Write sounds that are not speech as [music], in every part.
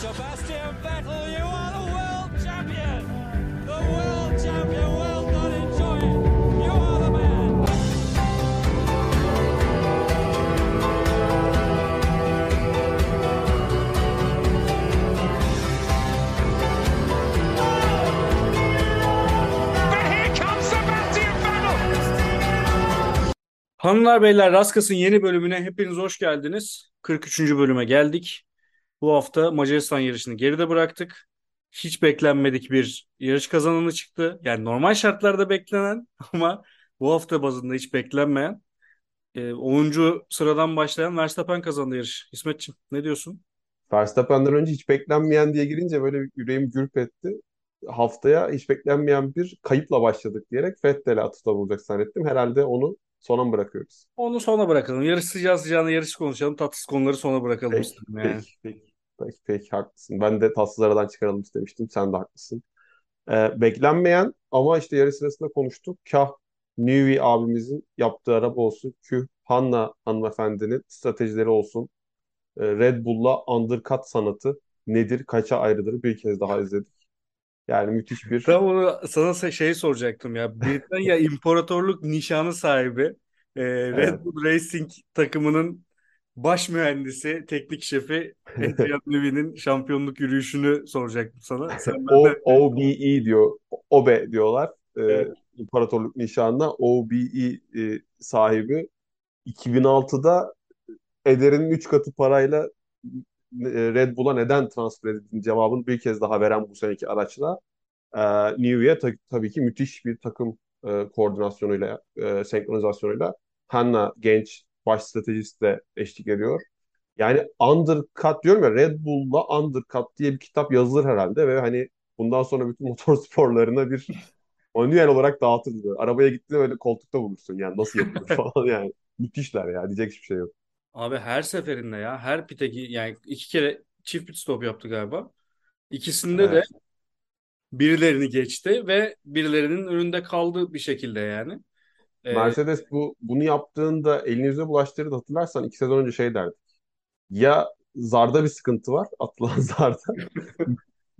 Sebastian Vettel, you are the world champion! The world champion, well done, enjoy it! You are the man! Hanımlar beyler Raskas'ın yeni bölümüne hepiniz hoş geldiniz. 43. bölüme geldik. Bu hafta Macaristan yarışını geride bıraktık. Hiç beklenmedik bir yarış kazananı çıktı. Yani normal şartlarda beklenen [laughs] ama bu hafta bazında hiç beklenmeyen e, 10. sıradan başlayan Verstappen kazandı yarış. İsmetciğim ne diyorsun? Verstappen'den önce hiç beklenmeyen diye girince böyle yüreğim gürp etti. Haftaya hiç beklenmeyen bir kayıpla başladık diyerek Vettel'e atıfta bulacak zannettim. Herhalde onu sona mı bırakıyoruz? Onu sona bırakalım. Yarış sıcağı sıcağına yarış konuşalım. Tatsız konuları sona bırakalım Peki, istedim yani. peki, peki, peki, peki, haklısın. Ben de tatsız aradan çıkaralım istemiştim. Sen de haklısın. Ee, beklenmeyen ama işte yarış sırasında konuştuk. Kah Newey abimizin yaptığı araba olsun. Küh Hanna hanımefendinin stratejileri olsun. Ee, Red Bull'la undercut sanatı nedir, kaça ayrıdır bir kez daha izledik. Yani müthiş bir Tam onu sana şey soracaktım ya. Britanya [laughs] İmparatorluk nişanı sahibi e, Red Evet. Bull Racing takımının baş mühendisi, teknik şefi [laughs] Adrian Newey'nin şampiyonluk yürüyüşünü soracaktım sana. Sen [laughs] O, benden OBE diyor. OBE diyorlar. Ee, Evet. İmparatorluk nişanına OBE e, sahibi 2006'da Eder'in 3 katı parayla Red Bull'a neden transfer edildiğini cevabını bir kez daha veren bu seneki araçla e, Newey'e ta- tabii ki müthiş bir takım e, koordinasyonuyla, e, senkronizasyonuyla Hanna genç baş stratejist de eşlik ediyor. Yani undercut diyorum ya Red Bull'la undercut diye bir kitap yazılır herhalde ve hani bundan sonra bütün [laughs] motor sporlarına bir manuel olarak dağıtılır. Arabaya gittiğinde böyle koltukta bulursun yani nasıl yapılır [laughs] falan yani. Müthişler ya diyecek hiçbir şey yok. Abi her seferinde ya her pite gi- yani iki kere çift pit stop yaptı galiba. İkisinde de Evet. birilerini geçti ve birilerinin önünde kaldı bir şekilde yani. E, Mercedes bu bunu yaptığında elini yüzüne bulaştırdı hatırlarsan iki sezon önce şey derdik. Ya zarda bir sıkıntı var atılan [laughs] zarda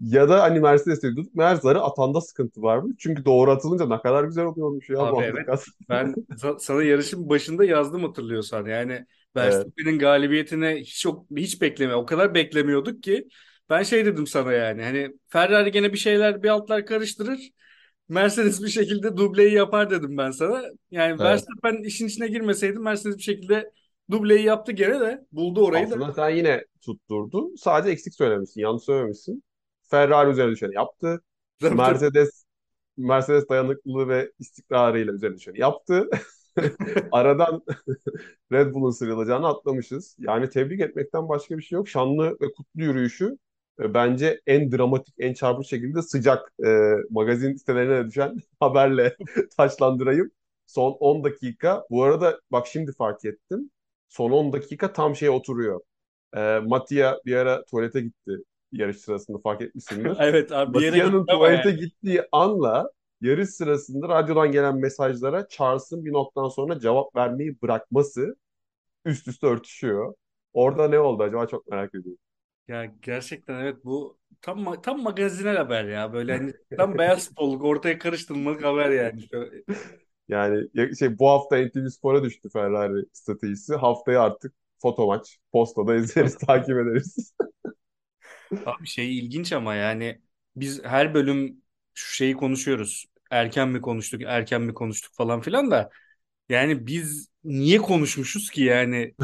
ya da hani Mercedes diyorduk meğer zarı atanda sıkıntı varmış. Çünkü doğru atılınca ne kadar güzel oluyormuş ya Abi evet ben sa- sana yarışın başında yazdım hatırlıyorsan yani Evet. Verstappen'in galibiyetine hiç çok hiç bekleme o kadar beklemiyorduk ki ben şey dedim sana yani hani Ferrari gene bir şeyler bir altlar karıştırır Mercedes bir şekilde dubleyi yapar dedim ben sana yani Evet. Verstappen işin içine girmeseydi Mercedes bir şekilde dubleyi yaptı gene de buldu orayı da Aslında sen yine tutturdun. Sadece eksik söylemişsin. Yanlış söylememişsin. Ferrari üzerine düşeni yaptı. Mercedes Mercedes dayanıklılığı ve istikrarıyla üzerine düşeni yaptı. [laughs] [laughs] Aradan [laughs] Red Bull'un sıyrılacağını atlamışız. Yani tebrik etmekten başka bir şey yok. Şanlı ve kutlu yürüyüşü e, bence en dramatik, en çarpıcı şekilde sıcak e, magazin sitelerine düşen [laughs] haberle taçlandırayım. Son 10 dakika. Bu arada bak şimdi fark ettim. Son 10 dakika tam şeye oturuyor. E, Mattia bir ara tuvalete gitti yarış sırasında fark etmişsindir. evet abi ama tuvalete yani. gittiği anla yarış sırasında radyodan gelen mesajlara Charles'ın bir noktadan sonra cevap vermeyi bırakması üst üste örtüşüyor. Orada ne oldu acaba çok merak ediyorum. Ya gerçekten evet bu tam tam magazinel haber ya böyle hani [laughs] tam beyaz futbolluk ortaya karıştırılmalık haber yani. [laughs] Yani ya- şey bu hafta NTV Spor'a düştü Ferrari stratejisi. Haftaya artık foto maç. Postada izleriz, [laughs] takip ederiz. Abi şey ilginç ama yani biz her bölüm şu şeyi konuşuyoruz. Erken mi konuştuk, erken mi konuştuk falan filan da yani biz niye konuşmuşuz ki yani?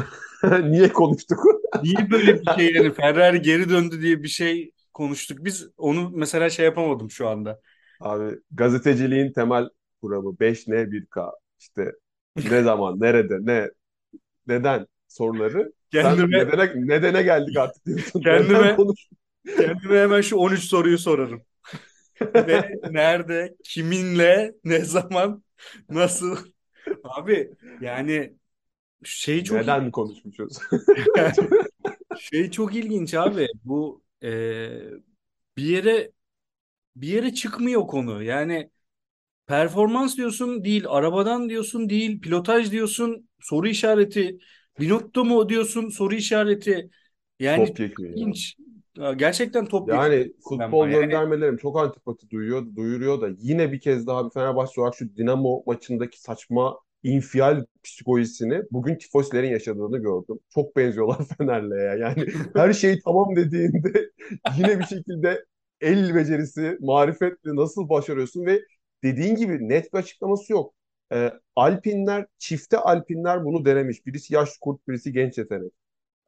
[laughs] Niye konuştuk? [laughs] Niye böyle bir şey yani Ferrari geri döndü diye bir şey konuştuk. Biz onu mesela şey yapamadım şu anda. Abi gazeteciliğin temel kuramı 5N 1K. İşte ne zaman, [laughs] nerede, ne, neden soruları sen Kendime nedene, nedene geldik artık diyorsun. Kendime- kendime hemen şu 13 soruyu sorarım. Ne, nerede, kiminle, ne zaman, nasıl? Abi yani şey çok Neden konuşmuşuz? [laughs] şey çok ilginç abi. Bu e, bir yere bir yere çıkmıyor konu. Yani performans diyorsun değil, arabadan diyorsun değil, pilotaj diyorsun soru işareti, Binotto mu diyorsun soru işareti. Yani ya. ilginç. Ya Gerçekten topyekun Yani futbol. Yani göndermelerim çok antipati duyuyor, duyuruyor da yine bir kez daha bir Fenerbahçe olarak şu Dinamo maçındaki saçma infial psikolojisini bugün tifosilerin yaşadığını gördüm. Çok benziyorlar [laughs] Fener'le ya. Yani [laughs] her şey tamam dediğinde yine bir şekilde el becerisi, marifetle nasıl başarıyorsun ve dediğin gibi net bir açıklaması yok. Ee, Alpinler, çifte Alpinler bunu denemiş. Birisi yaş kurt, birisi genç yetenek.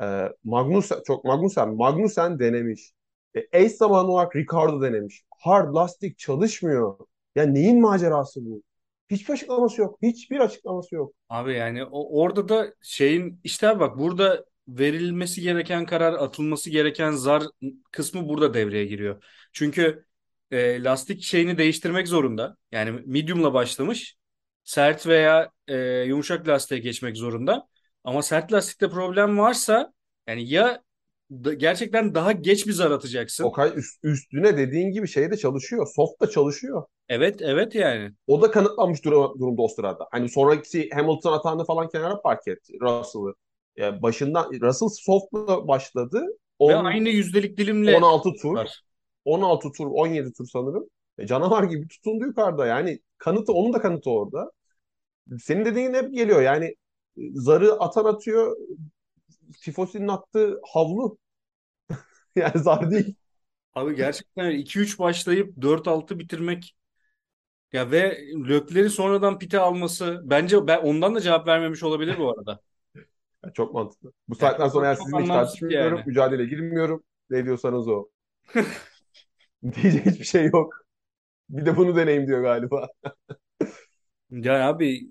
Ee, Magnussen, çok Magnussen, Magnussen denemiş. E, eş zamanlı olarak Ricardo denemiş. Hard lastik çalışmıyor. Ya neyin macerası bu? Hiçbir açıklaması yok. Hiçbir açıklaması yok. abi yani o, orada da şeyin işte bak burada verilmesi gereken karar atılması gereken zar kısmı burada devreye giriyor. Çünkü e, lastik şeyini değiştirmek zorunda. Yani medium'la başlamış. Sert veya e, yumuşak lastiğe geçmek zorunda. Ama sert lastikte problem varsa yani ya da- gerçekten daha geç bir zar atacaksın. Okay üst- üstüne dediğin gibi şey de çalışıyor. Soft da çalışıyor. Evet evet yani. O da kanıtlanmış dur- durumda o sırada. Hani sonraki Hamilton atağını falan kenara park etti Russell'ı. Yani başından Russell soft'la başladı. Ve 10, aynı yüzdelik dilimle 16 tur. var. 16 tur, 17 tur sanırım. E, canavar gibi tutundu yukarıda. Yani kanıtı, onun da kanıtı orada. Senin dediğin hep geliyor. Yani zarı atan atıyor. Tifosi'nin attığı havlu. [laughs] Yani zar değil. Abi gerçekten 2-3 başlayıp 4-6 bitirmek ya ve Lökler'i sonradan pite alması bence ben ondan da cevap vermemiş olabilir bu arada. [laughs] Yani çok mantıklı. Bu saatten sonra çok sizinle hiç tartışmıyorum. yani. Mücadeleye girmiyorum. Ne diyorsanız o. [laughs] Diyecek hiçbir şey yok. Bir de bunu deneyim diyor galiba. Yani abi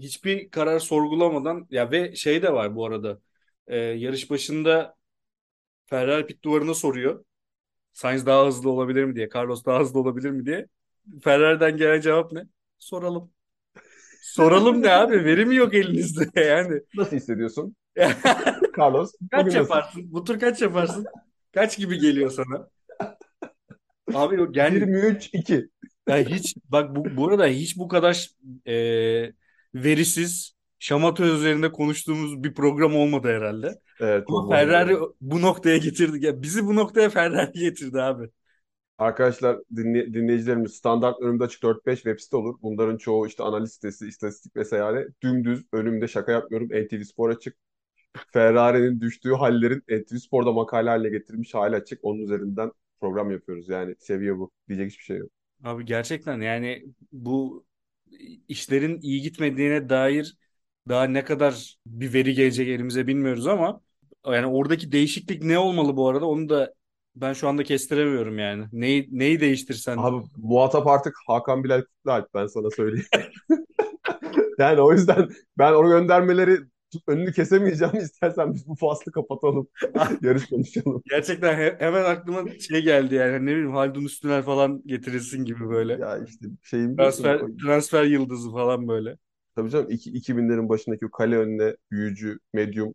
hiçbir karar sorgulamadan ya ve şey de var bu arada. Ee, yarış başında Ferrari pit duvarına soruyor. Sainz daha hızlı olabilir mi diye, Carlos daha hızlı olabilir mi diye. Ferrari'den gelen cevap ne? Soralım. Soralım ne abi? Veri mi yok elinizde [laughs] yani? Nasıl hissediyorsun? [laughs] Carlos, Kaç bugün nasıl? yaparsın? Bu tur kaç yaparsın? Kaç gibi geliyor sana? Abi o yani 23-2. ya hiç bak bu burada hiç bu kadar e, verisiz şamata üzerinde konuştuğumuz bir program olmadı herhalde. Evet, Ama Ferrari bu noktaya getirdi. Ya bizi bu noktaya Ferrari getirdi abi. Arkadaşlar dinley- dinleyicilerimiz standart önümde açık 4-5 web site olur. Bunların çoğu işte analiz sitesi, istatistik vesaire. Dümdüz önümde şaka yapmıyorum. NTV Spor açık. Ferrari'nin düştüğü hallerin NTV Spor'da makale haline getirmiş hali açık. Onun üzerinden program yapıyoruz. Yani seviye bu. Diyecek hiçbir şey yok. Abi gerçekten yani bu işlerin iyi gitmediğine dair daha ne kadar bir veri gelecek elimize bilmiyoruz ama yani oradaki değişiklik ne olmalı bu arada onu da ben şu anda kestiremiyorum yani. Neyi, neyi değiştirsen Abi muhatap artık Hakan Bilal Kutlualp ben sana söyleyeyim. [laughs] Yani o yüzden ben onu göndermeleri önünü kesemeyeceğim. [laughs] İstersen biz bu faslı kapatalım. [laughs] Yarış konuşalım. gerçekten he- hemen aklıma şey geldi yani ne bileyim Haldun Üstüner falan getirilsin gibi böyle. Ya işte şeyin Transfer transfer yıldızı falan böyle. tabii canım iki- 2000'lerin başındaki o kale önüne büyücü, medyum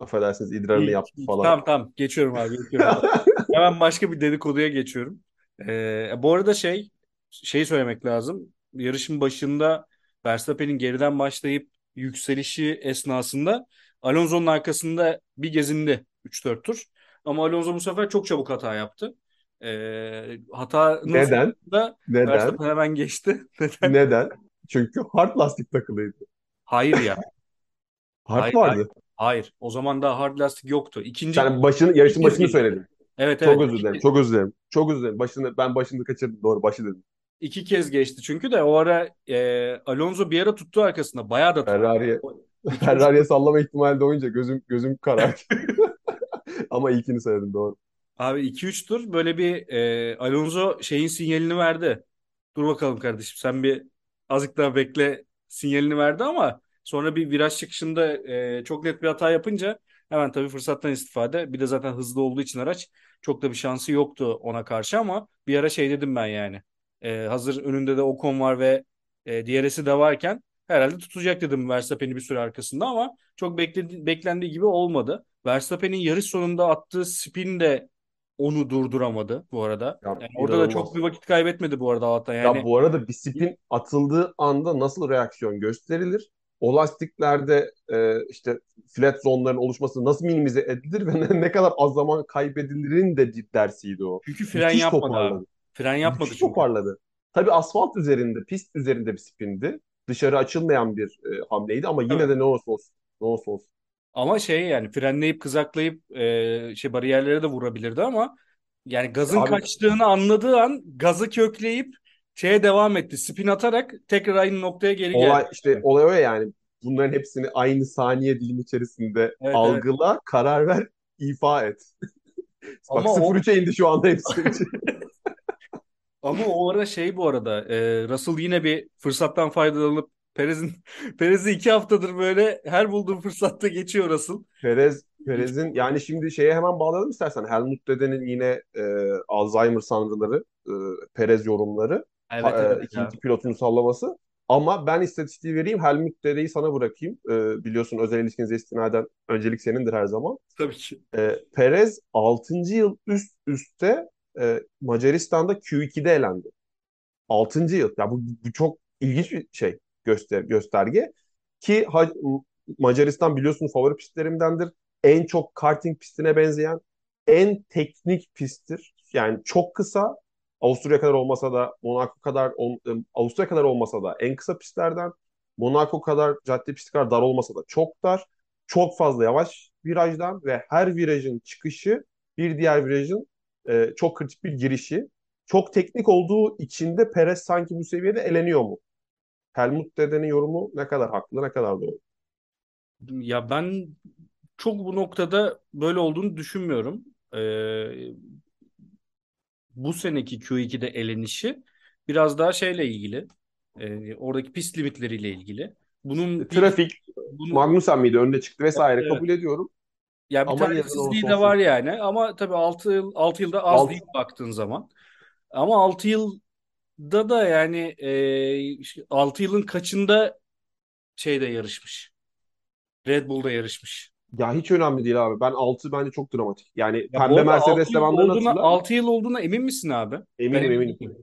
affedersiniz idrarını yaptı falan. Tamam tamam geçiyorum abi geçiyorum. abi. [laughs] Hemen başka bir dedikoduya geçiyorum. Ee, bu arada şey şey söylemek lazım. Yarışın başında Verstappen'in geriden başlayıp yükselişi esnasında Alonso'nun arkasında bir gezindi 3-4 tur. Ama Alonso bu sefer çok çabuk hata yaptı. Ee, hatanın Neden? sonunda Neden? Verstappen hemen geçti. [laughs] Neden? Neden? Çünkü hard lastik takılıydı. Hayır ya. [laughs] Hard Hayır, vardı. Hayır. O zaman daha hard lastik yoktu. İkinci Sen başını, yarışın başını söyledin. evet Çok evet. özür dilerim. Çok özür dilerim. Çok özür dilerim. Başını, ben başını kaçırdım. Doğru başı dedim. İki kez geçti çünkü de o ara e, Alonso bir ara tuttu arkasında. Bayağı da. Ferrari'ye Ferrari'ye sallama ihtimali doğunca gözüm gözüm karardı. [laughs] Ama ilkini söyledim doğru. Abi 2-3 tur böyle bir e, Alonso şeyin sinyalini verdi. Dur bakalım kardeşim sen bir azıcık daha bekle sinyalini verdi ama sonra bir viraj çıkışında e, çok net bir hata yapınca hemen tabii fırsattan istifade. Bir de zaten hızlı olduğu için araç çok da bir şansı yoktu ona karşı ama bir ara şey dedim ben yani. E, hazır önünde de Ocon var ve e, DRS'i de varken herhalde tutacak dedim Verstappen'i bir süre arkasında ama çok bekledi, beklendiği gibi olmadı. Verstappen'in yarış sonunda attığı spin de onu durduramadı bu arada. Ya, Yani orada da çok bir vakit kaybetmedi bu arada Allah'tan. Ya Yani bu arada bir spin atıldığı anda nasıl reaksiyon gösterilir? o lastiklerde e, işte flat zonların oluşması nasıl minimize edilir ve ne, [laughs] ne kadar az zaman kaybedilirin de dersiydi o. Çünkü fren Müthiş yapmadı toparladı. abi. Fren yapmadı çünkü. toparladı. Tabii asfalt üzerinde, pist üzerinde bir spindi. Dışarı açılmayan bir e, hamleydi ama yine Evet. de ne olursa olsun. Ne olursa olsun. Ama şey yani frenleyip kızaklayıp e, şey bariyerlere de vurabilirdi ama yani gazın Abi- kaçtığını anladığı an gazı kökleyip şeye devam etti. Spin atarak tekrar aynı noktaya geri Olay geldi. işte olay o ya yani. Bunların hepsini aynı saniye dilimi içerisinde evet. algıla, karar ver, ifa et. [laughs] Bak Ama o- 0-3'e indi şu anda hepsi. [laughs] Ama o ara şey bu arada e, Russell yine bir fırsattan faydalanıp Perez'in [laughs] Perez'i iki haftadır böyle her bulduğu fırsatta geçiyor Russell. Perez Perez'in yani şimdi şeye hemen bağlayalım istersen. Helmut Dede'nin yine e, Alzheimer sanrıları, e, Perez yorumları, Evet, ha- evet ikinci pilotunu sallaması. Ama ben istatistiği vereyim. Helmut Dede'yi sana bırakayım. E, biliyorsun özel ilişkinize istinaden öncelik senindir her zaman. Tabii ki. E, Perez 6. yıl üst üste e, Macaristan'da Q2'de elendi. 6. yıl. Ya bu, bu çok ilginç bir şey göster gösterge ki ha- Macaristan biliyorsun favori pistlerimdendir. En çok karting pistine benzeyen en teknik pisttir. Yani çok kısa Avusturya kadar olmasa da Monaco kadar ol- Avusturya kadar olmasa da en kısa pistlerden Monaco kadar cadde pisti kadar dar olmasa da çok dar. Çok fazla yavaş virajdan ve her virajın çıkışı bir diğer virajın e, çok kritik bir girişi. Çok teknik olduğu için de Perez sanki bu seviyede eleniyor mu? Helmut Dede'nin yorumu ne kadar haklı, ne kadar doğru? Ya ben çok bu noktada böyle olduğunu düşünmüyorum. Ee, bu seneki Q2'de elenişi biraz daha şeyle ilgili. Ee, oradaki pist limitleriyle ilgili. Bunun bir, Trafik, bunun, Magnussen miydi? Önde çıktı vesaire Evet. kabul ediyorum. Ya bir ama de olsun. var yani. Ama tabii 6 yıl 6 yılda az Alt- değil baktığın zaman. Ama 6 yılda da yani e, 6 yılın kaçında şeyde yarışmış. Red Bull'da yarışmış. Ya hiç önemli değil abi. Ben 6 bence çok dramatik. Yani Ya bu pembe arada Mercedes altı yıl olduğuna, hatırla. 6 yıl olduğuna emin misin abi? Ben Eminim emin eminim. değilim.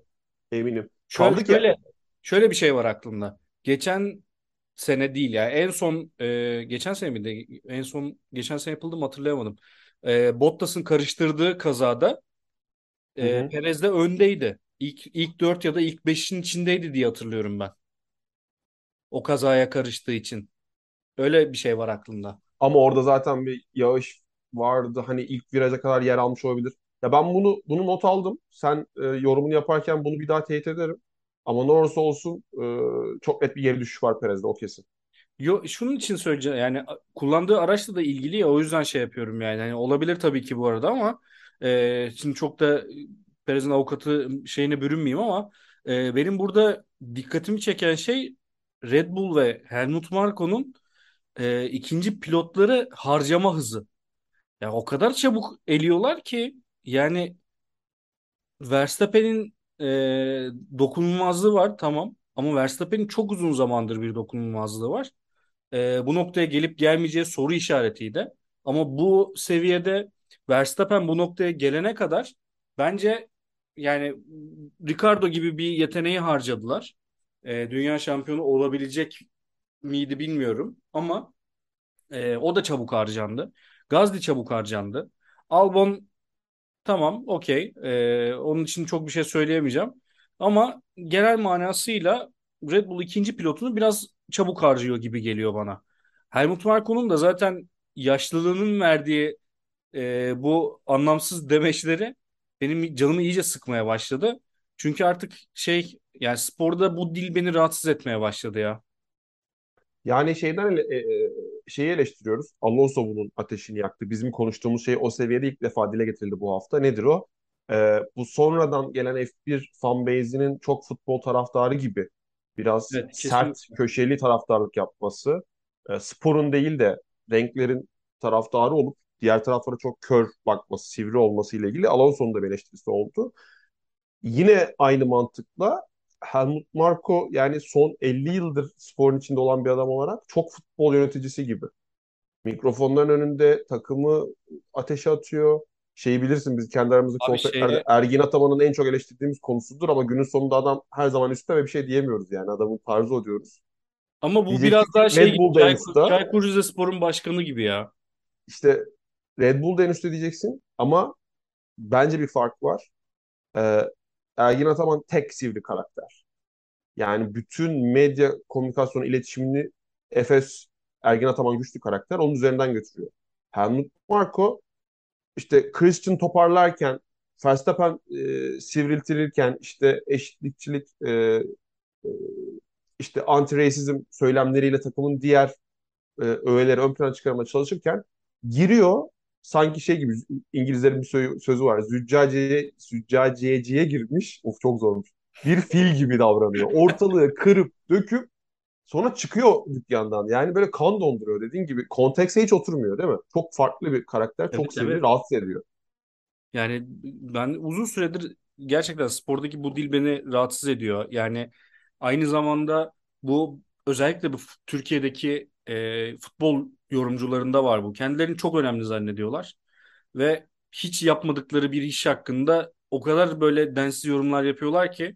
Eminim. Şöyle, Kaldı ki şöyle, şöyle bir şey var aklımda. Geçen sene değil ya. En son e, geçen sene miydi? En son geçen sene yapıldı mı hatırlayamadım. E, Bottas'ın karıştırdığı kazada e. Perez de öndeydi. İlk, ilk 4 ya da ilk 5'in içindeydi diye hatırlıyorum ben. O kazaya karıştığı için. Öyle bir şey var aklımda. ama orada zaten bir yağış vardı. Hani ilk viraja kadar yer almış olabilir. Ya ben bunu bunu not aldım. Sen e, yorumunu yaparken bunu bir daha teyit ederim. Ama ne olursa olsun e, çok net bir geri düşüş var Perez'de o kesin. Yo, şunun için söyleyeceğim yani kullandığı araçla da ilgili ya o yüzden şey yapıyorum yani. Hani olabilir tabii ki bu arada ama e, şimdi çok da Perez'in avukatı şeyine bürünmeyeyim ama e, benim burada dikkatimi çeken şey Red Bull ve Helmut Marko'nun e, ikinci pilotları harcama hızı. Ya o kadar çabuk eliyorlar ki yani Verstappen'in e, dokunulmazlığı var tamam ama Verstappen'in çok uzun zamandır bir dokunulmazlığı var. E, bu noktaya gelip gelmeyeceği soru işaretiydi. Ama bu seviyede Verstappen bu noktaya gelene kadar bence yani Ricardo gibi bir yeteneği harcadılar. E, dünya şampiyonu olabilecek miydi bilmiyorum ama e, o da çabuk harcandı. Gazli çabuk harcandı. Albon tamam okey. E, onun için çok bir şey söyleyemeyeceğim. Ama genel manasıyla Red Bull ikinci pilotunu biraz çabuk harcıyor gibi geliyor bana. Helmut Marko'nun da zaten yaşlılığının verdiği e, bu anlamsız demeçleri benim canımı iyice sıkmaya başladı. Çünkü artık şey yani sporda bu dil beni rahatsız etmeye başladı ya. Yani şeyden e, e, şeyi eleştiriyoruz. Alonso bunun ateşini yaktı. Bizim konuştuğumuz şey o seviyede ilk defa dile getirildi bu hafta. Nedir o? E, bu sonradan gelen F1 fanbase'inin çok futbol taraftarı gibi biraz Evet, sert, köşeli taraftarlık yapması. E, sporun değil de renklerin taraftarı olup diğer taraflara çok kör bakması, sivri olması ile ilgili Alonso'nun da bir eleştirisi oldu. Yine aynı mantıkla Helmut Marko yani son 50 yıldır sporun içinde olan bir adam olarak çok futbol yöneticisi gibi. Mikrofonların önünde takımı ateşe atıyor. Şeyi bilirsin biz kendi aramızda şeye- Ergin Ataman'ın en çok eleştirdiğimiz konusudur ama günün sonunda adam her zaman üstte ve bir şey diyemiyoruz yani adamın tarzı o diyoruz. Ama bu Diyeceksin biraz daha şey Red gibi, Bull en Çaykur. Çaykur Rizespor'un başkanı gibi ya. İşte Red Bull da en üstte diyeceksin ama bence bir fark var. Ee, Ergin Ataman tek sivri karakter. Yani bütün medya komünikasyon iletişimini Efes Ergin Ataman güçlü karakter onun üzerinden götürüyor. Helmut Marko işte Christian toparlarken Verstappen e, sivriltilirken işte eşitlikçilik e, e, işte anti-racism söylemleriyle takımın diğer e, öğeleri ön plana çıkarmaya çalışırken giriyor sanki şey gibi İngilizlerin bir sö- sözü var. Züccaciye, züccaciyeciye girmiş. Of çok zormuş. Bir fil gibi davranıyor. Ortalığı kırıp döküp sonra çıkıyor dükkandan. Yani böyle kan donduruyor dediğin gibi. Kontekste hiç oturmuyor değil mi? Çok farklı bir karakter. Çok Evet, sivri, evet. rahatsız ediyor. Yani ben uzun süredir gerçekten spordaki bu dil beni rahatsız ediyor. Yani aynı zamanda bu özellikle bu Türkiye'deki e, futbol yorumcularında var bu. Kendilerini çok önemli zannediyorlar ve hiç yapmadıkları bir iş hakkında o kadar böyle densiz yorumlar yapıyorlar ki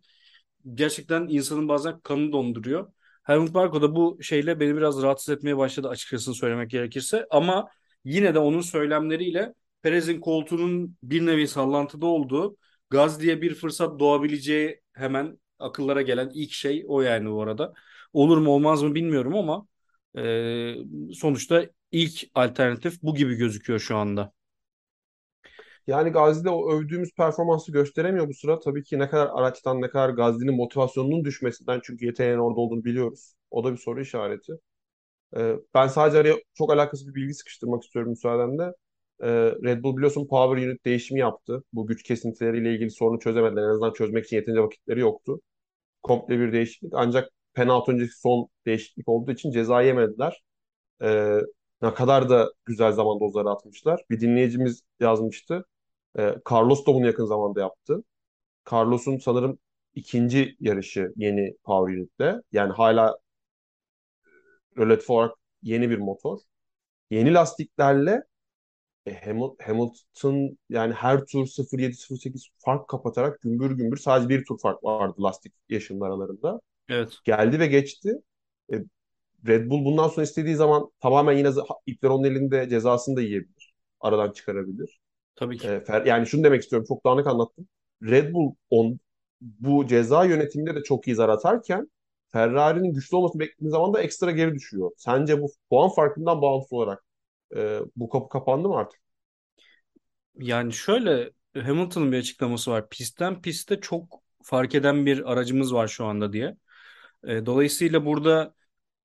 gerçekten insanın bazen kanını donduruyor. Helmut Marko da bu şeyle beni biraz rahatsız etmeye başladı açıkçası söylemek gerekirse. Ama yine de onun söylemleriyle Perez'in koltuğunun bir nevi sallantıda olduğu, gaz diye bir fırsat doğabileceği hemen akıllara gelen ilk şey o yani bu arada. Olur mu olmaz mı bilmiyorum ama e, sonuçta ilk alternatif bu gibi gözüküyor şu anda. Yani Gazi'de o övdüğümüz performansı gösteremiyor bu sıra. Tabii ki ne kadar araçtan ne kadar Gazi'nin motivasyonunun düşmesinden çünkü yeteneğin orada olduğunu biliyoruz. O da bir soru işareti. Ee, ben sadece araya çok alakasız bir bilgi sıkıştırmak istiyorum müsaadenle. Ee, Red Bull biliyorsun Power Unit değişimi yaptı. Bu güç kesintileriyle ilgili sorunu çözemediler. En azından çözmek için yeterince vakitleri yoktu. Komple bir değişiklik. Ancak penaltı öncesi son değişiklik olduğu için ceza yemediler. Ee, ne kadar da güzel zaman dozları atmışlar. Bir dinleyicimiz yazmıştı. Ee, Carlos da bunu yakın zamanda yaptı. Carlos'un sanırım ikinci yarışı yeni Power Unit'te. Yani hala relatif olarak yeni bir motor. Yeni lastiklerle e, Hamil- Hamilton yani her tur 0.7-0.8 fark kapatarak gümbür gümbür sadece bir tur fark vardı lastik yaşının aralarında. Evet, Geldi ve geçti. E, Red Bull bundan sonra istediği zaman tamamen yine ipler onun elinde cezasını da yiyebilir. Aradan çıkarabilir. tabii ki. E, Fer- yani şunu demek istiyorum çok dağınık anlattım. Red Bull on, bu ceza yönetiminde de çok iyi zar atarken Ferrari'nin güçlü olması beklediği zaman da ekstra geri düşüyor. Sence bu puan farkından bağımsız olarak e, bu kapı kapandı mı artık? Yani şöyle Hamilton'ın bir açıklaması var. Pistten piste çok fark eden bir aracımız var şu anda diye. E, dolayısıyla burada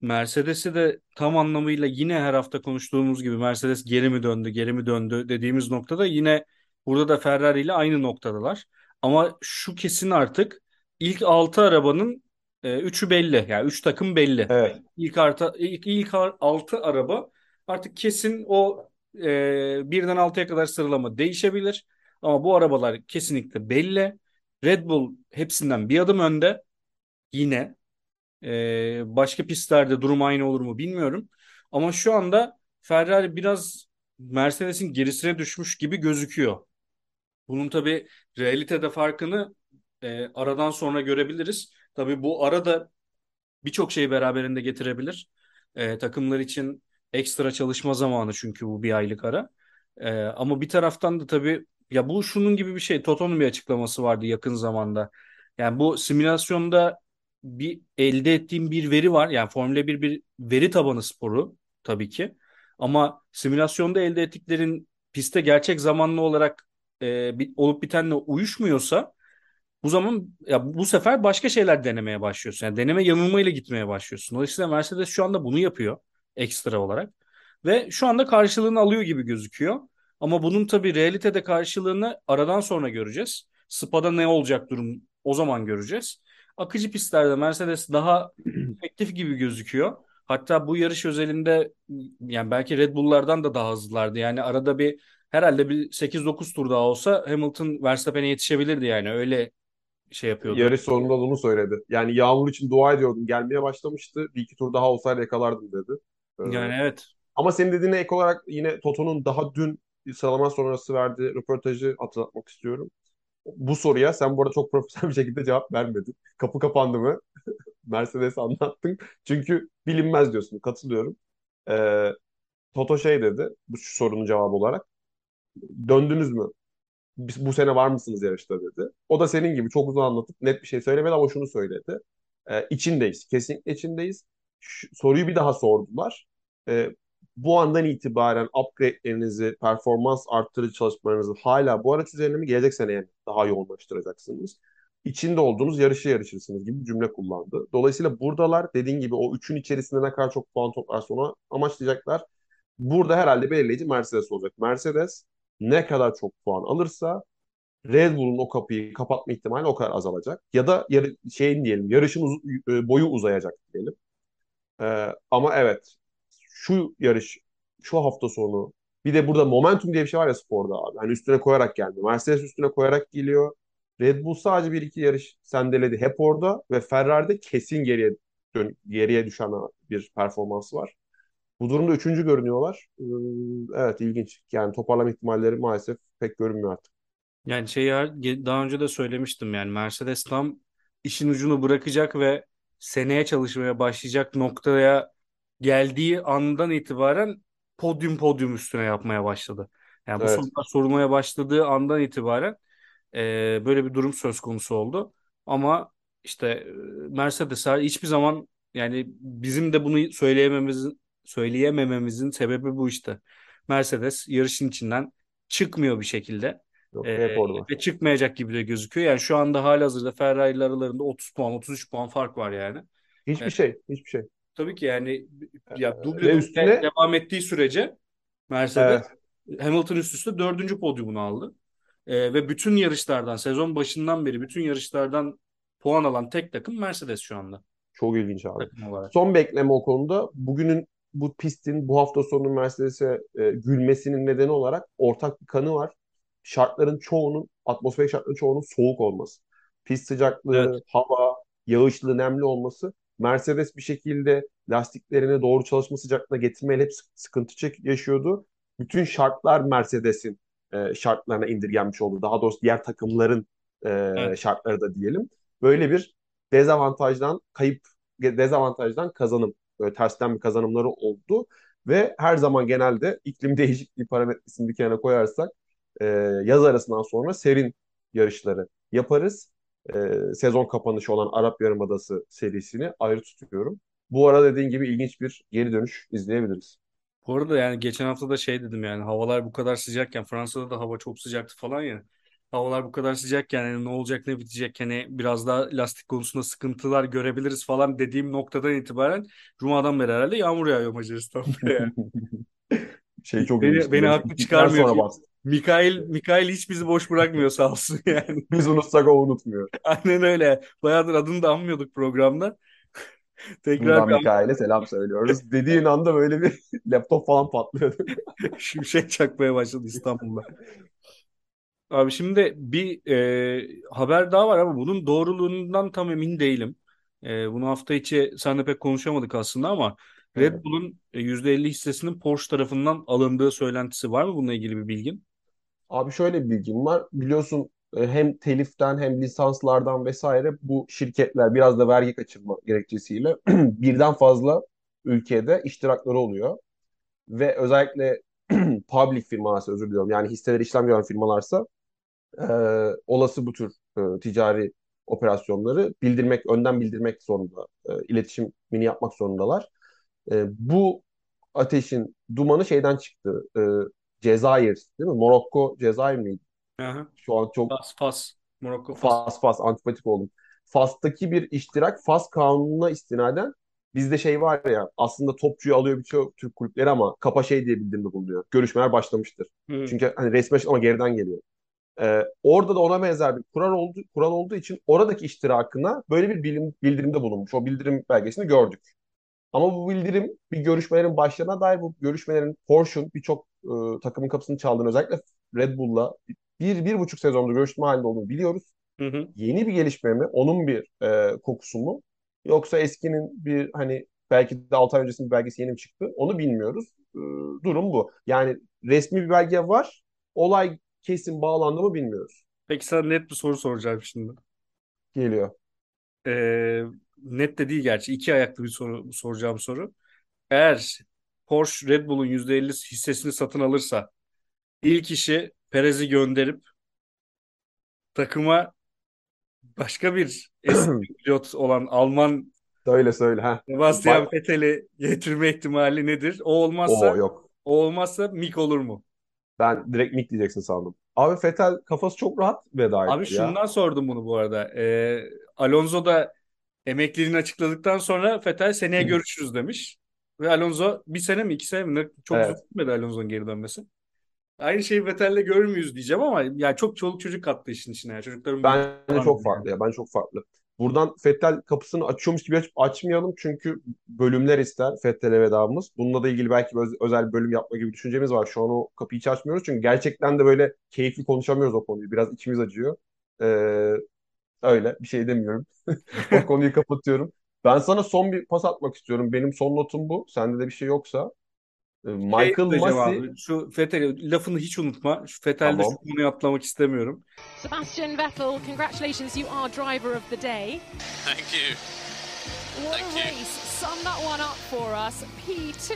Mercedes'i de tam anlamıyla yine her hafta konuştuğumuz gibi Mercedes geri mi döndü, geri mi döndü dediğimiz noktada yine burada da Ferrari ile aynı noktadalar. Ama şu kesin artık ilk 6 arabanın e, üçü belli. Yani 3 takım belli. Evet. İlk, arta, ilk, ilk 6 araba artık kesin o e, birden 6'ya kadar sıralama değişebilir. Ama bu arabalar kesinlikle belli. Red Bull hepsinden bir adım önde. Yine. Ee, başka pistlerde durum aynı olur mu bilmiyorum. Ama şu anda Ferrari biraz Mercedes'in gerisine düşmüş gibi gözüküyor. Bunun tabii realitede farkını e, aradan sonra görebiliriz. Tabii bu arada birçok şeyi beraberinde getirebilir. E, takımlar için ekstra çalışma zamanı çünkü bu bir aylık ara. E, ama bir taraftan da tabii ya bu şunun gibi bir şey. Toto'nun bir açıklaması vardı yakın zamanda. Yani bu simülasyonda bir elde ettiğim bir veri var. Yani Formula 1 bir veri tabanı sporu tabii ki. Ama simülasyonda elde ettiklerin piste gerçek zamanlı olarak e, bir, olup bitenle uyuşmuyorsa bu zaman ya bu sefer başka şeyler denemeye başlıyorsun. Yani deneme yanılmayla gitmeye başlıyorsun. Dolayısıyla Mercedes şu anda bunu yapıyor ekstra olarak. Ve şu anda karşılığını alıyor gibi gözüküyor. Ama bunun tabii realitede karşılığını aradan sonra göreceğiz. Spa'da ne olacak durum o zaman göreceğiz. Akıcı pistlerde Mercedes daha [clears throat] efektif gibi gözüküyor. Hatta bu yarış özelinde yani belki Red Bull'lardan da daha hızlılardı. Yani arada bir herhalde bir 8-9 tur daha olsa Hamilton Verstappen'e yetişebilirdi yani. Öyle şey yapıyordu. Yarış sonunda bunu söyledi. Yani yağmur için dua ediyordum. Gelmeye başlamıştı. Bir iki tur daha olsaydı yakalardım dedi. Ee, Yani evet. Ama senin dediğine ek olarak yine Toto'nun daha dün sıralama sonrası verdiği röportajı hatırlatmak istiyorum. Bu soruya sen bu arada çok profesyonel bir şekilde cevap vermedin. Kapı kapandı mı? [laughs] Mercedes anlattın. Çünkü bilinmez diyorsun. Katılıyorum. Ee, Toto şey dedi bu sorunun cevabı olarak. Döndünüz mü? Bu sene var mısınız yarışta dedi. O da senin gibi çok uzun anlatıp net bir şey söylemedi ama şunu söyledi. Ee, içindeyiz. Kesinlikle içindeyiz. Şu- soruyu bir daha sordular. Ee, bu andan itibaren upgrade'lerinizi, performans arttırıcı çalışmalarınızı hala bu araç üzerine mi gelecek seneye daha yoğunlaştıracaksınız? İçinde olduğunuz yarışı yarışırsınız gibi cümle kullandı. Dolayısıyla buradalar dediğin gibi o üçün içerisinde ne kadar çok puan toplarsa onu amaçlayacaklar. Burada herhalde belirleyici Mercedes olacak. Mercedes ne kadar çok puan alırsa Red Bull'un o kapıyı kapatma ihtimali o kadar azalacak. Ya da yarı, şeyin diyelim yarışın uz- e, boyu uzayacak diyelim. Ee, ama evet şu yarış şu hafta sonu bir de burada momentum diye bir şey var ya sporda abi. Hani üstüne koyarak geldi. Mercedes üstüne koyarak geliyor. Red Bull sadece bir iki yarış sendeledi hep orada ve Ferrari'de kesin geriye dön geriye düşen bir performansı var. Bu durumda üçüncü görünüyorlar. Evet ilginç. Yani toparlama ihtimalleri maalesef pek görünmüyor artık. Yani şey daha önce de söylemiştim yani Mercedes tam işin ucunu bırakacak ve seneye çalışmaya başlayacak noktaya geldiği andan itibaren podyum podyum üstüne yapmaya başladı. Yani bu Evet. sorular sorulmaya başladığı andan itibaren e, böyle bir durum söz konusu oldu. Ama işte e, Mercedes hiçbir zaman yani bizim de bunu söyleyememizin söyleyemememizin sebebi bu işte. Mercedes yarışın içinden çıkmıyor bir şekilde. Yok, Ee, hep orada. ve çıkmayacak gibi de gözüküyor. Yani şu anda halihazırda Ferrari ile aralarında 30 puan, 33 puan fark var yani. Hiçbir Evet. şey. Hiçbir şey. Tabii ki yani ya Ee, duble ve duble üstüne- devam ettiği sürece Mercedes Evet. Hamilton üst üste dördüncü podyumunu aldı. Ee, ve bütün yarışlardan sezon başından beri bütün yarışlardan puan alan tek takım Mercedes şu anda Çok ilginç abi. Son bekleme o konuda bugünün bu pistin bu hafta sonu Mercedes'e e, gülmesinin nedeni olarak ortak bir kanı var. Şartların çoğunun, atmosferik şartların çoğunun soğuk olması. Pist sıcaklığı, Evet. hava, yağışlı, nemli olması. Mercedes bir şekilde lastiklerini doğru çalışma sıcaklığına getirmeyle hep sık- sıkıntı çek yaşıyordu. Bütün şartlar Mercedes'in e, şartlarına indirgenmiş oldu. Daha doğrusu diğer takımların e, Evet. şartları da diyelim. Böyle bir dezavantajdan kayıp dezavantajdan kazanım böyle tersten bir kazanımları oldu ve her zaman genelde iklim [laughs] değişikliği parametresini bir kenara koyarsak e, yaz arasından sonra serin yarışları yaparız. E, sezon kapanışı olan Arap Yarımadası serisini ayrı tutuyorum. Bu ara dediğin gibi ilginç bir geri dönüş izleyebiliriz. Bu arada yani geçen hafta da şey dedim yani havalar bu kadar sıcakken Fransa'da da hava çok sıcaktı falan ya. Havalar bu kadar sıcakken yani ne olacak ne bitecek hani biraz daha lastik konusunda sıkıntılar görebiliriz falan dediğim noktadan itibaren Cuma'dan beri herhalde yağmur yağıyor Macaristan'da yani. [laughs] Şey çok Beni- beni haklı çıkarmıyor. Sonra bastı. Mikail, Mikail hiç bizi boş bırakmıyor sağ olsun [laughs] yani. Biz unutsak o unutmuyor. Aynen öyle. Bayağıdır adını da anmıyorduk programda. [laughs] Tekrar Buradan Mikail'e selam söylüyoruz. Dediğin anda böyle bir [laughs] laptop falan patlıyordu. Şimşek çakmaya başladı İstanbul'da. Abi şimdi bir e, haber daha var ama bunun doğruluğundan tam emin değilim. E, bunu hafta içi seninle pek konuşamadık aslında ama Red. Bull'un e, %50 hissesinin Porsche tarafından alındığı söylentisi var mı bununla ilgili bir bilgin? Abi şöyle bir bilgim var. Biliyorsun e, hem teliften hem lisanslardan vesaire bu şirketler biraz da vergi kaçırma gerekçesiyle [clears throat] birden fazla ülkede iştirakları oluyor. Ve özellikle [clears throat] public firmalarsa özür diliyorum yani hisseleri işlem gören firmalarsa e, olası bu tür e, ticari operasyonları bildirmek, önden bildirmek zorunda. E, iletişimini yapmak zorundalar. E, bu ateşin dumanı şeyden çıktı. E, Cezayir değil mi? Morokko, Cezayir miydi? Aha. Şu an çok Fas, Fas. Morokko, Fas. Fas Fas antipatik oldum. Fas'taki bir iştirak Fas kanununa istinaden bizde şey var ya aslında topçuyu alıyor birçok Türk kulüpleri ama kapa şey diye bildirimde bulunuyor. Görüşmeler başlamıştır. Hı. Çünkü hani resmi açıklama geriden geliyor. Ee, orada da ona benzer bir kural oldu, kural olduğu için oradaki iştirakına böyle bir bilim, bildirimde bulunmuş. O bildirim belgesini gördük. Ama bu bildirim bir görüşmelerin başlarına dair bu görüşmelerin Porsche'un birçok e, takımın kapısını çaldığını özellikle Red Bull'la bir, bir buçuk sezondur görüşme halinde olduğunu biliyoruz Hı hı. yeni bir gelişme mi? Onun bir e, kokusu mu? Yoksa eskinin bir hani belki de 6 ay öncesinin bir belgesi yeni mi çıktı? Onu bilmiyoruz. E, durum bu. Yani resmi bir belge var. Olay kesin bağlandı mı bilmiyoruz. Peki sana net bir soru soracağım şimdi. Geliyor. Ee, net de değil gerçi. iki ayaklı bir soru soracağım soru. Eğer Porsche Red Bull'un %50 hissesini satın alırsa ilk işi Perez'i gönderip takıma başka bir eski [clears throat] pilot olan Alman Söyle söyle ha. Sebastian Vettel'i getirme ihtimali nedir? O Oo olmazsa yok. o olmazsa Mick olur mu? Ben direkt Mick diyeceksin sandım. Abi Vettel kafası çok rahat veda Abi etti ya. şundan sordum bunu bu arada. Ee, Alonso da emekliliğini açıkladıktan sonra Vettel seneye görüşürüz demiş. Ve Alonso bir sene mi iki sene mi? Çok Evet. uzun sürmedi Alonso'nun geri dönmesi. Aynı şeyi Vettel'le görmüyoruz diyeceğim ama yani çok çoluk çocuk kattı işin içine. Yani. Çocukların Bence Falan çok farklı ya. Ben çok farklı. Buradan Vettel kapısını açıyormuş gibi açıp açmayalım çünkü bölümler ister Vettel'e vedamız. Bununla da ilgili belki öz- özel bir bölüm yapma gibi düşüncemiz var. Şu an o kapıyı hiç açmıyoruz çünkü gerçekten de böyle keyifli konuşamıyoruz o konuyu. Biraz içimiz acıyor. Ee, öyle bir şey demiyorum. [laughs] O konuyu kapatıyorum. Ben sana son bir pas atmak istiyorum. Benim son notum bu. Sende de bir şey yoksa. Ee, Şey Michael Masi abi, şu Vettel lafını hiç unutma. Şu Vettel'de Tamam. şu konuyu atlamak istemiyorum. Sebastian Vettel, congratulations, you are driver of the day. Thank you. What Thank a you. race! Sum that one up for us. P2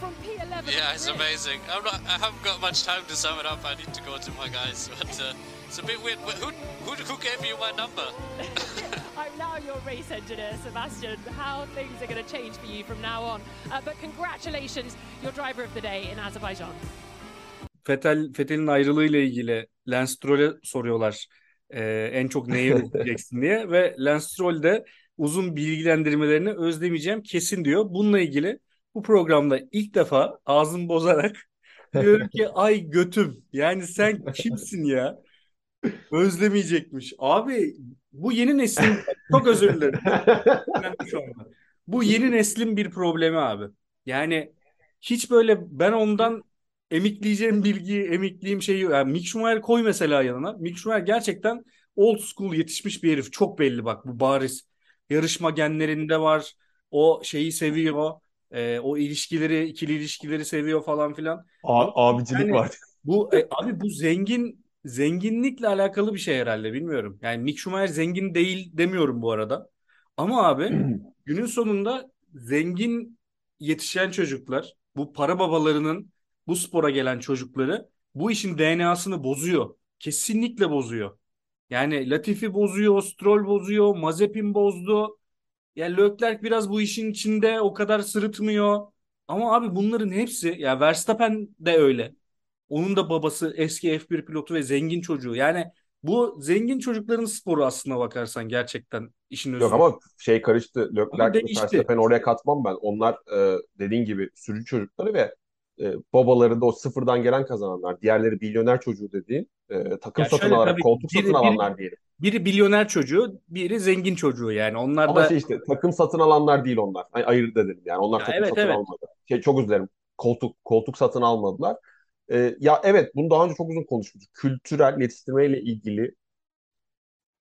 from P11. Yeah, it's amazing. I'm not. I haven't got much time to sum it up. I need to go to my guys, but uh, it's a bit weird. Wh- Who, who, who gave you my number? [laughs] Now your race engineer, Sebastian. How things are going to change for you from now on. Uh, but congratulations, you're driver of the day in Azerbaijan. Vettel, Vettel'in ayrılığıyla ilgili Lance Stroll'e soruyorlar e, en çok neyi özleyeceksin [laughs] diye ve Lance Stroll de uzun bilgilendirmelerini özlemeyeceğim kesin diyor. Bununla ilgili bu programda ilk defa ağzımı bozarak [laughs] diyorum ki ay götüm yani sen [laughs] kimsin ya? Özlemeyecekmiş. Abi bu yeni neslin [laughs] çok özür dilerim. Bu yeni neslin bir problemi abi. Yani hiç böyle ben ondan emikleyeceğim bilgiyi, emikleyeyim şeyi yani Mick Schumacher koy mesela yanına. Mick Schumacher gerçekten old school yetişmiş bir herif. Çok belli bak bu bariz. Yarışma genlerinde var. O şeyi seviyor. Ee, o ilişkileri, ikili ilişkileri seviyor falan filan. A- abicilik Yani- var. Bu e, abi bu zengin zenginlikle alakalı bir şey herhalde bilmiyorum. Yani Mick Schumacher zengin değil demiyorum bu arada. Ama abi [clears throat] günün sonunda zengin yetişen çocuklar, bu para babalarının bu spora gelen çocukları bu işin DNA'sını bozuyor. Kesinlikle bozuyor. Yani Latifi bozuyor, Stroll bozuyor, Mazepin bozdu. Yani Leclerc biraz bu işin içinde o kadar sırıtmıyor. Ama abi bunların hepsi ya Verstappen de öyle. Onun da babası eski F1 pilotu ve zengin çocuğu. Yani bu zengin çocukların sporu aslına bakarsan gerçekten işin özü. Yok ama şey karıştı. Leclerc. Verstappen'i oraya katmam ben. Onlar e, dediğin gibi sürücü çocukları ve e, babaları da o sıfırdan gelen kazananlar. Diğerleri milyoner çocuğu dediğin e, takım Ya satın alarak, tabii, koltuk biri- satın biri- alanlar diyelim. Biri milyoner çocuğu, biri zengin çocuğu yani. Onlar Ama da şey işte takım satın alanlar değil onlar. Ay, ayırt edelim yani. Onlar Ya takım evet, satın evet. almadı. Şey, çok özür dilerim. Koltuk, koltuk satın almadılar. E, ya evet bunu daha önce çok uzun konuşmuştuk. Kültürel yetiştirmeyle ilgili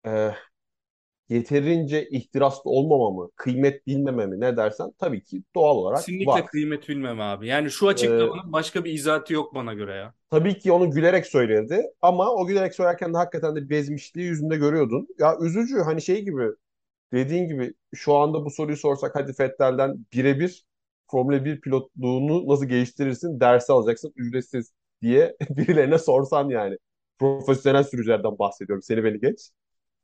e, yeterince ihtiraslı olmamamı, kıymet bilmememi ne dersen tabii ki doğal olarak kesinlikle var. kıymet bilmem abi. Yani şu açıklamanın başka bir izahatı yok bana göre ya. Tabii ki onu gülerek söyledi ama o gülerek söylerken de hakikaten de bezmişliği yüzünde görüyordun. Ya üzücü hani şey gibi dediğin gibi şu anda bu soruyu sorsak hadi Vettel'den birebir Formula 1 pilotluğunu nasıl geliştirirsin dersi alacaksın ücretsiz diye [laughs] birilerine sorsan yani. Profesyonel sürücülerden bahsediyorum seni beni geç.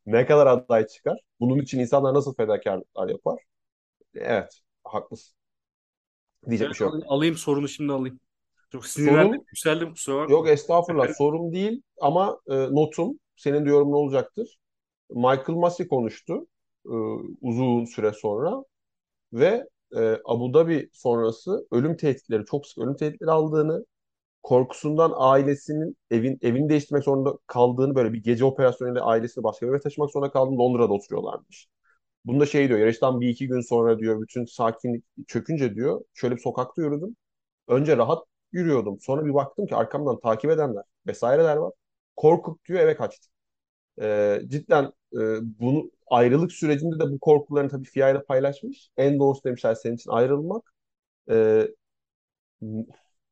Ne kadar aday çıkar? Bunun için insanlar nasıl fedakarlıklar yapar? Evet haklısın. Diyecek bir şey yok. Alayım sorunu şimdi alayım. Çok sinirlendim, Sorun- yükseldim kusura bakma. Yok estağfurullah sorun değil ama e, notum senin de yorumun olacaktır. Michael Masi konuştu e, uzun süre sonra ve e, Abu Dhabi sonrası ölüm tehditleri çok sık ölüm tehditleri aldığını korkusundan ailesinin evin evini değiştirmek zorunda kaldığını böyle bir gece operasyonuyla ailesini başka bir eve taşımak zorunda kaldığını Londra'da oturuyorlarmış. Bunda şey diyor yarıştan bir iki gün sonra diyor bütün sakinlik çökünce diyor şöyle bir sokakta yürüdüm. Önce rahat yürüyordum. Sonra bir baktım ki arkamdan takip edenler vesaireler var. Korkup diyor eve kaçtım. Ee, cidden e, bunu ayrılık sürecinde de bu korkularını tabii FIA ile paylaşmış. En doğrusu demişler senin için ayrılmak. Ee,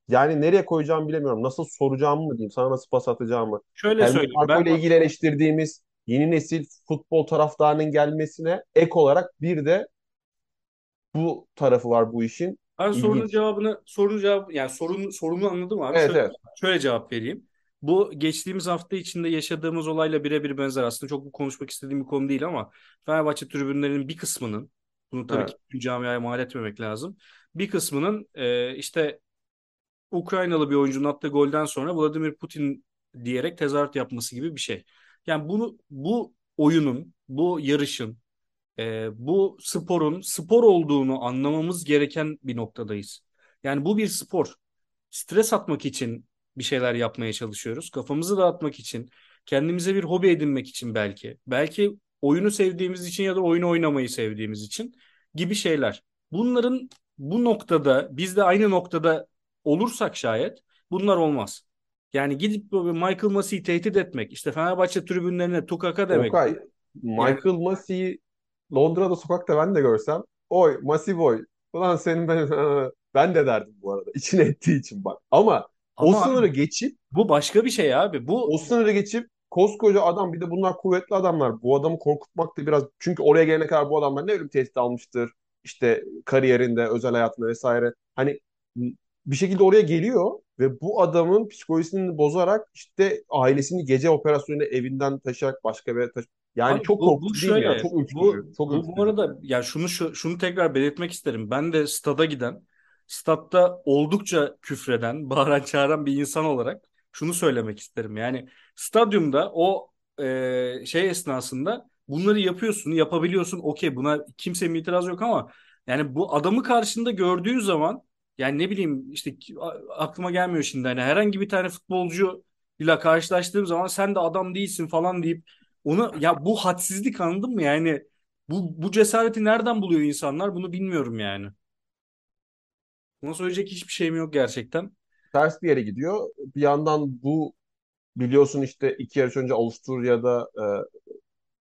yani nereye koyacağımı bilemiyorum. Nasıl soracağımı mı diyeyim? Sana nasıl pas atacağımı. Şöyle Helmut söyleyeyim. Ben ile ilgili eleştirdiğimiz yeni nesil futbol taraftarının gelmesine ek olarak bir de bu tarafı var bu işin. Ben sorunun cevabını sorunun cevabı yani sorun sorunu anladım abi. Evet Şöyle, evet. şöyle cevap vereyim. Bu geçtiğimiz hafta içinde yaşadığımız olayla birebir benzer. Aslında çok bu konuşmak istediğim bir konu değil ama Fenerbahçe tribünlerinin bir kısmının bunu tabii Evet. ki bütün camiaya mal etmemek lazım. Bir kısmının e, işte Ukraynalı bir oyuncunun attığı golden sonra Vladimir Putin diyerek tezahürat yapması gibi bir şey. Yani bunu bu oyunun, bu yarışın, e, bu sporun spor olduğunu anlamamız gereken bir noktadayız. Yani bu bir spor. Stres atmak için bir şeyler yapmaya çalışıyoruz. Kafamızı dağıtmak için, kendimize bir hobi edinmek için belki. Belki oyunu sevdiğimiz için ya da oyunu oynamayı sevdiğimiz için gibi şeyler. Bunların bu noktada biz de aynı noktada olursak şayet bunlar olmaz. Yani gidip Michael Massey'i tehdit etmek, işte Fenerbahçe tribünlerine tukaka demek. Okay. Michael Massey'i Londra'da sokakta ben de görsem oy Massey boy ulan senin ben [laughs] ben de derdim bu arada içine ettiği için bak ama o Ama sınırı geçip bu başka bir şey abi. Bu o sınırı geçip koskoca adam bir de bunlar kuvvetli adamlar. Bu adamı korkutmak da biraz çünkü oraya gelene kadar bu adamlar ne ölüm tehdidi almıştır. İşte kariyerinde, özel hayatında vesaire. Hani bir şekilde oraya geliyor ve bu adamın psikolojisini bozarak işte ailesini gece operasyonuyla evinden taşıyarak başka bir yere taşı yani Abi çok bu- bu korkutucu değil mi ya? şöyle, Çok bu, ürkütücü. Çok bu, bu ürkütücü. arada ya şunu şu- şunu tekrar belirtmek isterim. Ben de stada giden, statta oldukça küfreden, [laughs] bağıran çağıran bir insan olarak şunu söylemek isterim. Yani stadyumda o e, şey esnasında bunları yapıyorsun, yapabiliyorsun. Okey buna kimsenin itiraz yok ama yani bu adamı karşında gördüğün zaman yani ne bileyim işte aklıma gelmiyor şimdi hani herhangi bir tane futbolcu ile karşılaştığım zaman sen de adam değilsin falan deyip onu ya bu hadsizlik anladın mı? Yani bu bu cesareti nereden buluyor insanlar? Bunu bilmiyorum yani. Buna söyleyecek hiçbir şeyim yok gerçekten. Ters bir yere gidiyor. Bir yandan bu biliyorsun işte iki yarış önce Avusturya'da e,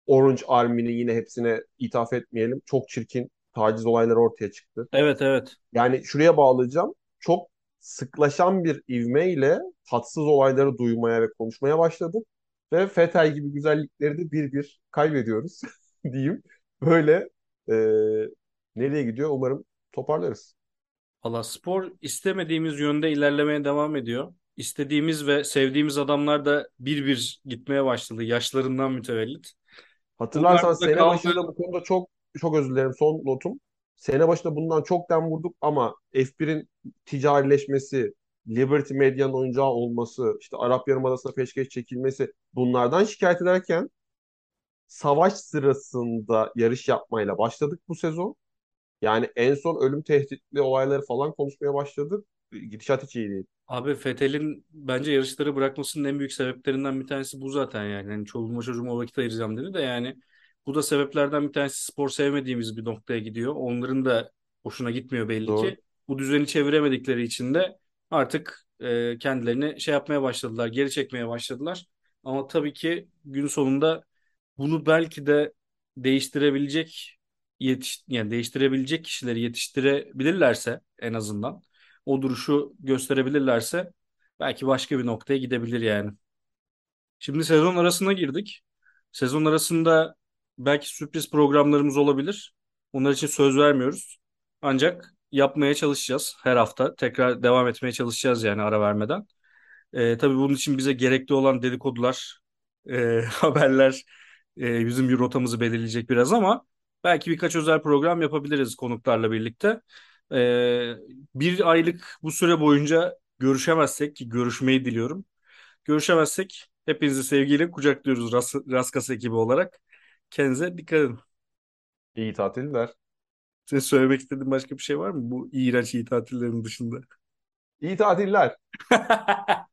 Orange Army'nin yine hepsine ithaf etmeyelim. Çok çirkin taciz olayları ortaya çıktı. Evet evet. Yani şuraya bağlayacağım. Çok sıklaşan bir ivmeyle tatsız olayları duymaya ve konuşmaya başladık. Ve Fetel gibi güzellikleri de bir bir kaybediyoruz [laughs] diyeyim. Böyle e, nereye gidiyor umarım toparlarız. Valla spor istemediğimiz yönde ilerlemeye devam ediyor. İstediğimiz ve sevdiğimiz adamlar da bir bir gitmeye başladı yaşlarından mütevellit. Hatırlarsan sene kaldı. başında bu konuda çok çok özür dilerim son notum. Sene başında bundan çok dem vurduk ama F1'in ticarileşmesi, Liberty Media'nın oyuncağı olması, işte Arap Yarımadası'na peşkeş çekilmesi bunlardan şikayet ederken savaş sırasında yarış yapmayla başladık bu sezon. Yani en son ölüm tehditli olayları falan konuşmaya başladık. Gidişat hiç iyi değil. Abi Vettel'in bence yarışları bırakmasının en büyük sebeplerinden bir tanesi bu zaten yani. yani çoluğuma çocuğuma vakit ayıracağım dedi de yani bu da sebeplerden bir tanesi spor sevmediğimiz bir noktaya gidiyor. Onların da hoşuna gitmiyor belli Doğru. ki. Bu düzeni çeviremedikleri için de artık e, kendilerini şey yapmaya başladılar, geri çekmeye başladılar. Ama tabii ki gün sonunda bunu belki de değiştirebilecek yetiş yani değiştirebilecek kişileri yetiştirebilirlerse en azından o duruşu gösterebilirlerse belki başka bir noktaya gidebilir yani. Şimdi sezon arasına girdik. Sezon arasında belki sürpriz programlarımız olabilir. Onlar için söz vermiyoruz. Ancak yapmaya çalışacağız her hafta. Tekrar devam etmeye çalışacağız yani ara vermeden. Ee, tabii bunun için bize gerekli olan dedikodular, e, [laughs] haberler e, bizim bir rotamızı belirleyecek biraz ama belki birkaç özel program yapabiliriz konuklarla birlikte. Ee, bir aylık bu süre boyunca görüşemezsek ki görüşmeyi diliyorum. Görüşemezsek hepinizi sevgiyle kucaklıyoruz Ras Raskas ekibi olarak. Kendinize dikkat edin. İyi tatiller. Senin söylemek istediğin başka bir şey var mı bu iğrenç iyi tatillerin dışında? İyi tatiller. [laughs]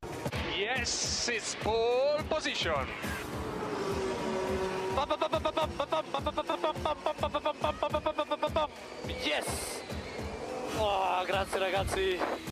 Yes, it's pole position. Yes! Oh, grazie ragazzi.